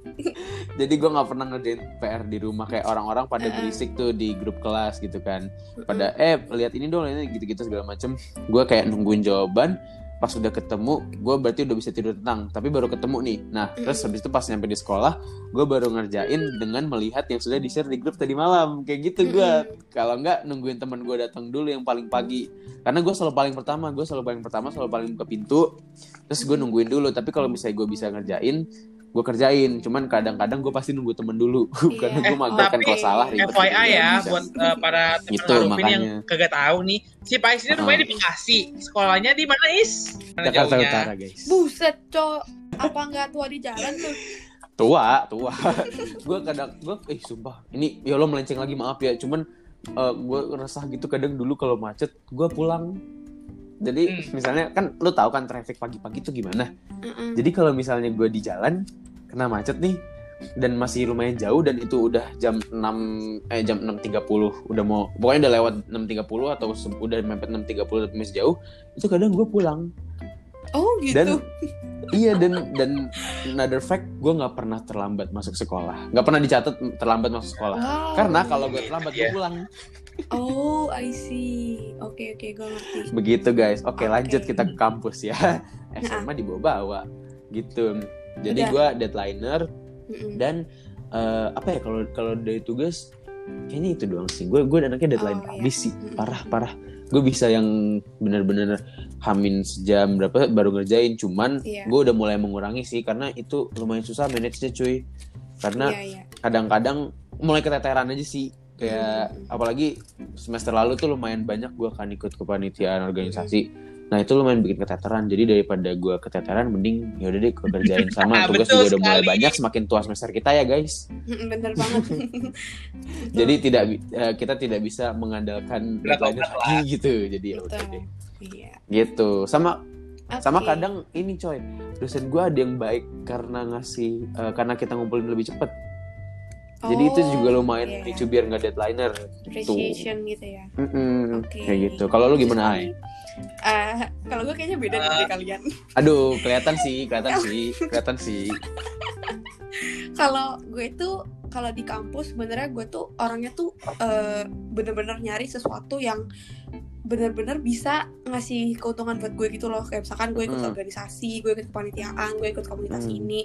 jadi gue nggak pernah ngerjain PR di rumah kayak orang-orang pada berisik tuh di grup kelas gitu kan. Pada eh lihat ini dong, ini gitu-gitu segala macem. Gue kayak nungguin jawaban. Pas udah ketemu, gue berarti udah bisa tidur tenang. Tapi baru ketemu nih. Nah, terus habis itu pas nyampe di sekolah, gue baru ngerjain dengan melihat yang sudah di share di grup tadi malam. Kayak gitu gue kalau nggak nungguin teman gue datang dulu yang paling pagi. Karena gue selalu paling pertama gue selalu paling pertama selalu paling buka pintu. Terus gue nungguin dulu tapi kalau misalnya gue bisa ngerjain gue kerjain cuman kadang-kadang gue pasti nunggu temen dulu karena Iya. gue mager kan kalau salah ribet FYI Iya, ya Bisa. buat eh, para teman Gitu, makanya. yang kagak tahu nih, si Pais ini rumahnya Ah. di Bekasi, sekolahnya di mana Is? Mana Jakarta jauhnya? Utara guys Buset, cok. Apa nggak tua di jalan tuh? tua tua gue kadang gue eh sumpah ini ya lo melenceng lagi maaf ya cuman gue resah gitu kadang dulu kalau macet gue pulang jadi Hmm. misalnya kan lo tahu kan traffic pagi-pagi tuh gimana Mm-mm. jadi kalau misalnya gue di jalan kena macet nih dan masih lumayan jauh dan itu udah jam 6 eh jam 6.30 udah mau pokoknya udah lewat 6.30 atau se- udah mepet 6.30 tapi masih jauh itu kadang gue pulang Oh gitu. dan iya dan dan another fact gue nggak pernah terlambat masuk sekolah nggak pernah dicatat terlambat masuk sekolah Wow. karena kalau gue terlambat gue Iya. pulang Oh, I see. Oke, oke, gue ngerti. begitu guys oke Oke. lanjut kita ke kampus ya SMA dibawa-bawa gitu jadi Udah. gue deadlineer Mm-mm. dan eh, apa ya kalau kalau dari tugas kayaknya itu doang sih gue gue anaknya deadline Oh, iya. habis sih Mm-mm. parah parah gue bisa yang bener-bener hamin sejam berapa baru ngerjain cuman Iya. gue udah mulai mengurangi sih karena itu lumayan susah manage-nya cuy karena Iya, iya. kadang-kadang mulai keteteran aja sih kayak apalagi semester lalu tuh lumayan banyak gue kan ikut kepanitiaan organisasi. Nah itu lumayan bikin keteteran. Jadi daripada gue keteteran mending ya udah deh gue kerjain sama. Tugas juga udah mulai banyak semakin tua semester kita ya guys. Bener banget. jadi tidak eh, kita tidak bisa mengandalkan deadline lagi gitu. Jadi ya udah deh. Iya. gitu. Sama sama Oke. kadang ini coy. Dosen gue ada yang baik karena ngasih eh, karena kita ngumpulin lebih cepet jadi itu Oh, juga lumayan iya. memicu biar nggak deadlineer appreciation gitu ya. Mm-mm, Oke. kayak gitu kalau lu gimana Ay? Eh, kalau gue kayaknya beda Eh. dari kalian. aduh kelihatan sih kelihatan sih kelihatan sih Kalau gue tuh kalau di kampus sebenarnya gue tuh orangnya tuh eh, bener-bener nyari sesuatu yang bener-bener bisa ngasih keuntungan buat gue gitu loh kayak misalkan gue ikut Hmm. organisasi gue ikut kepanitiaan gue ikut komunitas Hmm. ini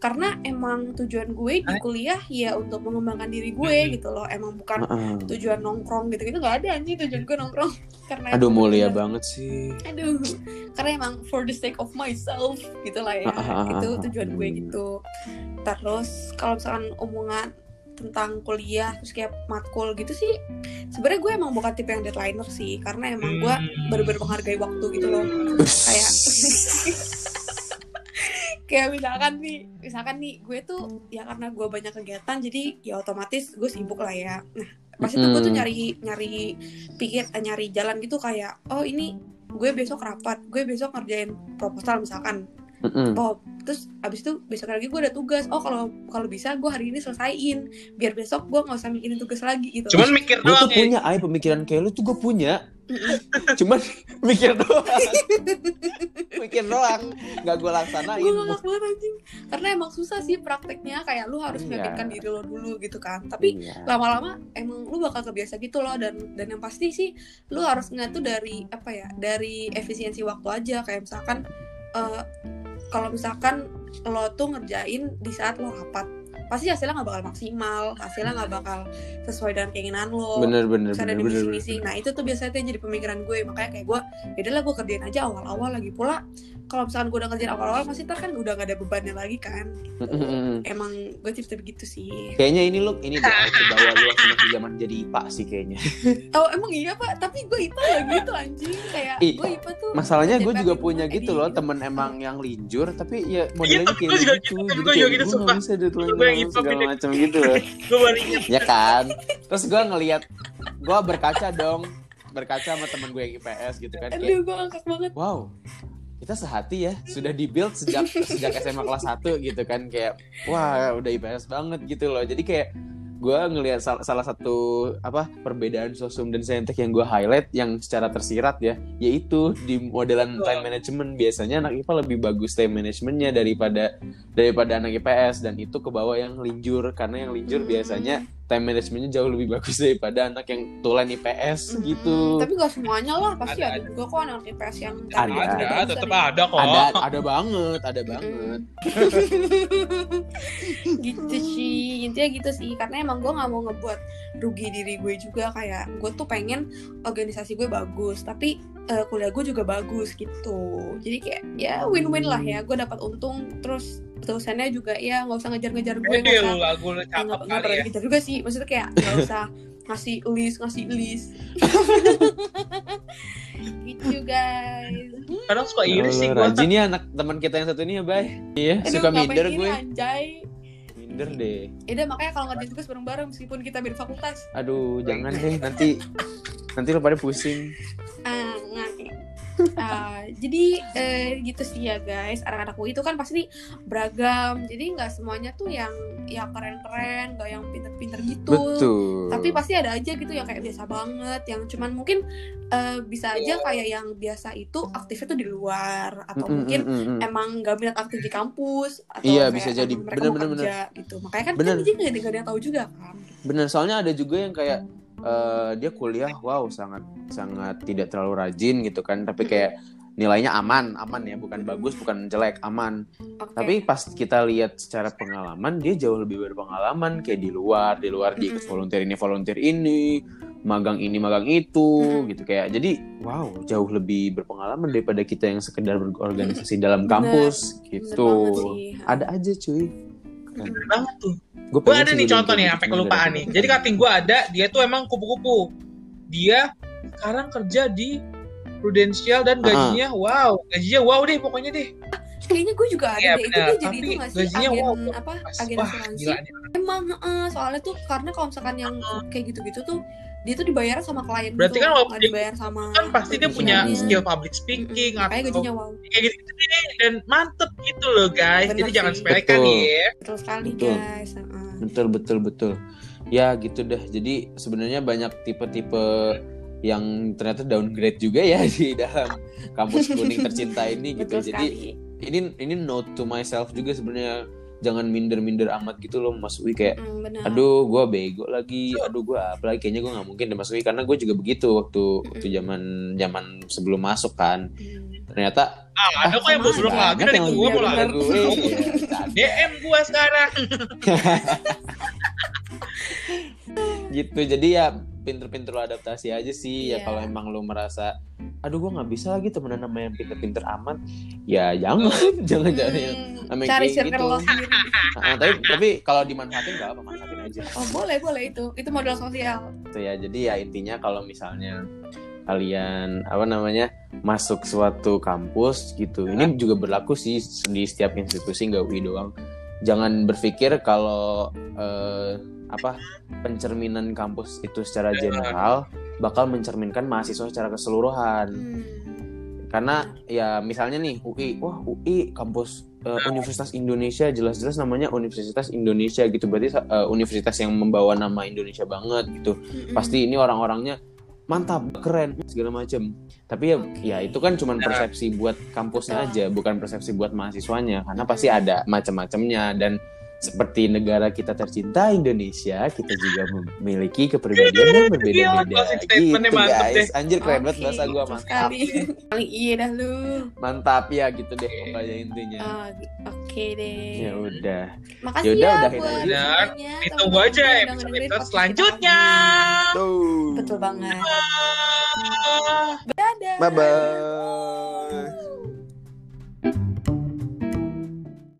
karena emang tujuan gue di kuliah ya untuk mengembangkan diri gue Hmm. gitu loh. Emang bukan Heeh. tujuan nongkrong gitu gitu nggak ada anjing. Tujuan gue nongkrong karena aduh mulia bener- banget sih. Aduh. Karena emang for the sake of myself gitu lah ya. Ah, itu tujuan gue gitu. Terus kalau misalkan omongan tentang kuliah terus kayak matkul gitu sih sebenarnya gue emang bukan tipe yang deadlineer sih. Karena emang gue Hmm. bener-bener menghargai waktu gitu loh. Kayak kayak misalkan nih misalkan nih gue tuh ya karena gue banyak kegiatan jadi ya otomatis gue sibuk lah ya. Nah pas itu gue tuh nyari nyari pikir eh, nyari jalan gitu kayak oh ini gue besok rapat gue besok ngerjain proposal misalkan. Mm-mm. Terus abis itu besok lagi gue ada tugas. Oh kalau kalau bisa gue hari ini selesaiin. Biar besok gue nggak usah mikirin tugas lagi gitu. Cuman mikir gue doang tuh ya. punya ay pemikiran kayak lu tuh gue punya. Cuman mikir doang. Mikir doang. Nggak gue laksanain. Gue ngakak banget anjing. Karena emang susah sih prakteknya. Kayak lu harus Iya. meyakinkan diri lo dulu gitu kan. Tapi Iya. lama-lama emang lu bakal kebiasa gitu loh. Dan dan yang pasti sih lu harus ngeliat tuh dari apa ya dari efisiensi waktu aja. Kayak misalkan eh, kalau misalkan lo tuh ngerjain di saat lo rapat pasti hasilnya nggak bakal maksimal hasilnya nggak bakal sesuai dengan keinginan lo. Bener bener Terus ada bener di bener, misi nah itu tuh biasanya tuh yang jadi pemikiran gue. Makanya kayak gue ya lah gue kerjain aja awal-awal. Lagi pula kalau misalkan gue udah kerjain awal-awal pasti ntar kan udah gak ada bebannya lagi kan. Bener. emang gue tipe-tipe gitu sih. Kayaknya ini lu ini deh ke bawah lu waktu masih zaman jadi IPA sih kayaknya. Oh emang iya pak? Tapi gue IPA gak gitu anjing. Kayak Ih, gue IPA tuh masalahnya gue juga punya gitu loh gitu. temen emang yang linjur tapi ya modelnya tapi kayak gue juga gitu gitu, jadi gue juga kayak gitu, gue nggak bisa deh yang IPA segala macam gitu. Loh gue baru ingat. Ya kan? Terus gue ngelihat gue berkaca dong. Berkaca sama temen gue yang IPS gitu kan kayak aduh gue ngakak banget. Wow kita sehati ya. Sudah dibuild sejak sejak SMA kelas 1 gitu kan kayak wah udah IPS banget gitu loh. Jadi kayak gue ngelihat sal- salah satu apa perbedaan sosum dan saintek yang gue highlight yang secara tersirat ya yaitu di modelan time management biasanya anak IPA lebih bagus time managementnya daripada daripada anak IPS dan itu ke bawah yang linjur karena yang linjur Hmm. Time managementnya jauh lebih bagus daripada anak yang tulen IPS Hmm, gitu. Tapi gak semuanya lah pasti Ada, ada, juga kok anak IPS yang Ada, ada tetap ada kok. Ada ada banget ada banget. Gitu sih intinya gitu sih. Karena emang gue nggak mau ngebuat rugi diri gue juga kayak gue tuh pengen organisasi gue bagus tapi eh, kuliah gue juga bagus gitu. Jadi kayak ya win-win lah ya gue dapat untung terus dosennya juga ya nggak usah ngejar-ngejar gue nggak usah nggak ya. dikejar juga sih maksudnya kayak nggak usah ngasih list ngasih list. Gitu guys. Kadang suka iri sih gue rajin ya anak teman kita yang satu ini ya bay. Iya Aduh, suka ngapain minder gini, gue. anjay minder deh. Yaudah makanya kalau ngerjain tugas bareng-bareng meskipun kita beda fakultas. Aduh jangan deh nanti nanti lo pada pusing. Ah, nggak. Ah, jadi eh, gitu sih ya guys. Anak-anak UI itu kan pasti beragam. Jadi nggak semuanya tuh yang yang keren-keren nggak yang pinter-pinter gitu. Betul. Tapi pasti ada aja gitu yang kayak biasa banget yang cuman mungkin eh, bisa aja kayak yang biasa itu aktifnya tuh di luar. Atau Mm, mm, mungkin mm, mm. emang gak minat aktif di kampus atau Iya, kayak bisa jadi. emang mereka Bener, mau bener, kerja gitu. Makanya kan Bener. kan jadi nggak nggak ada yang tahu juga kan. Bener soalnya ada juga yang kayak eh, dia kuliah wow sangat sangat tidak terlalu rajin gitu kan. Tapi kayak nilainya aman aman ya. Bukan bagus bukan jelek aman. Oke. tapi pas kita lihat secara pengalaman dia jauh lebih berpengalaman kayak di luar di luar dia ikut Mm-mm. volunteer ini volunteer ini magang ini magang itu gitu kayak. Jadi wow jauh lebih berpengalaman daripada kita yang sekedar berorganisasi dalam Bener, kampus Bener gitu. sih. ada aja cuy. Bener banget tuh gue ada nih contoh nih sampai kelupaan nih. Jadi kating gue ada dia tuh emang kupu-kupu. Dia sekarang kerja di Prudential dan gajinya wow gajinya wow deh pokoknya deh kayaknya gue juga ada Iya, deh itu dia jadi Tapi itu nggak sih agen wow. apa Pas, agen wah asuransi? gila emang heeh, soalnya tuh karena kalau misalkan yang kayak gitu-gitu tuh dia tuh dibayar sama klien Berarti gitu, kan walaupun dibayar sama kan pasti dia punya skill public speaking Mm-mm, makanya atau gajinya wow. kayak gitu, gitu deh dan mantep gitu loh guys. Bener jadi jangan sih. sepelekan Betul. nih ya. Betul sekali Betul. guys. Heeh. betul betul betul. Ya gitu deh. Jadi sebenarnya banyak tipe-tipe yang ternyata downgrade juga ya di dalam kampus kuning tercinta ini gitu. Betul jadi sekali ini ini note to myself juga sebenarnya. Jangan minder-minder amat gitu loh Mas Wi kayak Mm, aduh gue bego lagi aduh gue apa lagi? Kayaknya gue nggak mungkin deh Mas Wi karena gue juga begitu waktu waktu zaman zaman sebelum masuk kan. Mm. ternyata ah ada kok yang aja. lagi dari gue dari gue. DM gue sekarang. Gitu jadi ya pinter-pinter lo adaptasi aja sih. Ya Iya. kalau emang lo merasa aduh gue nggak bisa lagi temenan sama yang pinter-pinter amat ya jangan. Jangan jangan yang Hmm, sama yang cari kayak circle gitu. lo sendiri. Ah, tapi tapi kalau dimanfaatin nggak apa manfaatin aja. Oh boleh boleh itu. Itu modal sosial. Gitu ya jadi ya intinya kalau misalnya kalian apa namanya masuk suatu kampus gitu ini juga berlaku sih di setiap institusi nggak UI doang. Jangan berpikir kalau eh, apa pencerminan kampus itu secara general bakal mencerminkan mahasiswa secara keseluruhan. Hmm. karena ya misalnya nih UI wah UI kampus eh, Universitas Indonesia jelas-jelas namanya Universitas Indonesia gitu. Berarti eh, universitas yang membawa nama Indonesia banget gitu. Mm-mm. pasti ini orang-orangnya mantap keren segala macem. Tapi ya ya itu kan cuma persepsi buat kampusnya aja bukan persepsi buat mahasiswanya. Karena pasti ada macam-macamnya dan seperti negara kita tercinta Indonesia, kita juga memiliki kepribadian yang berbeda-beda. Gitu guys. Anjir keren banget bahasa gua betul mantap. Paling iya dah lu. Mantap ya gitu deh pokoknya intinya. Oh, Oke deh. Ya udah. Makasih Yaudah, ya buat aja. Benar. semuanya, Ditunggu teman-teman aja udah episode selanjutnya. Tuh. Betul banget. Ah. Dadah. Bye bye.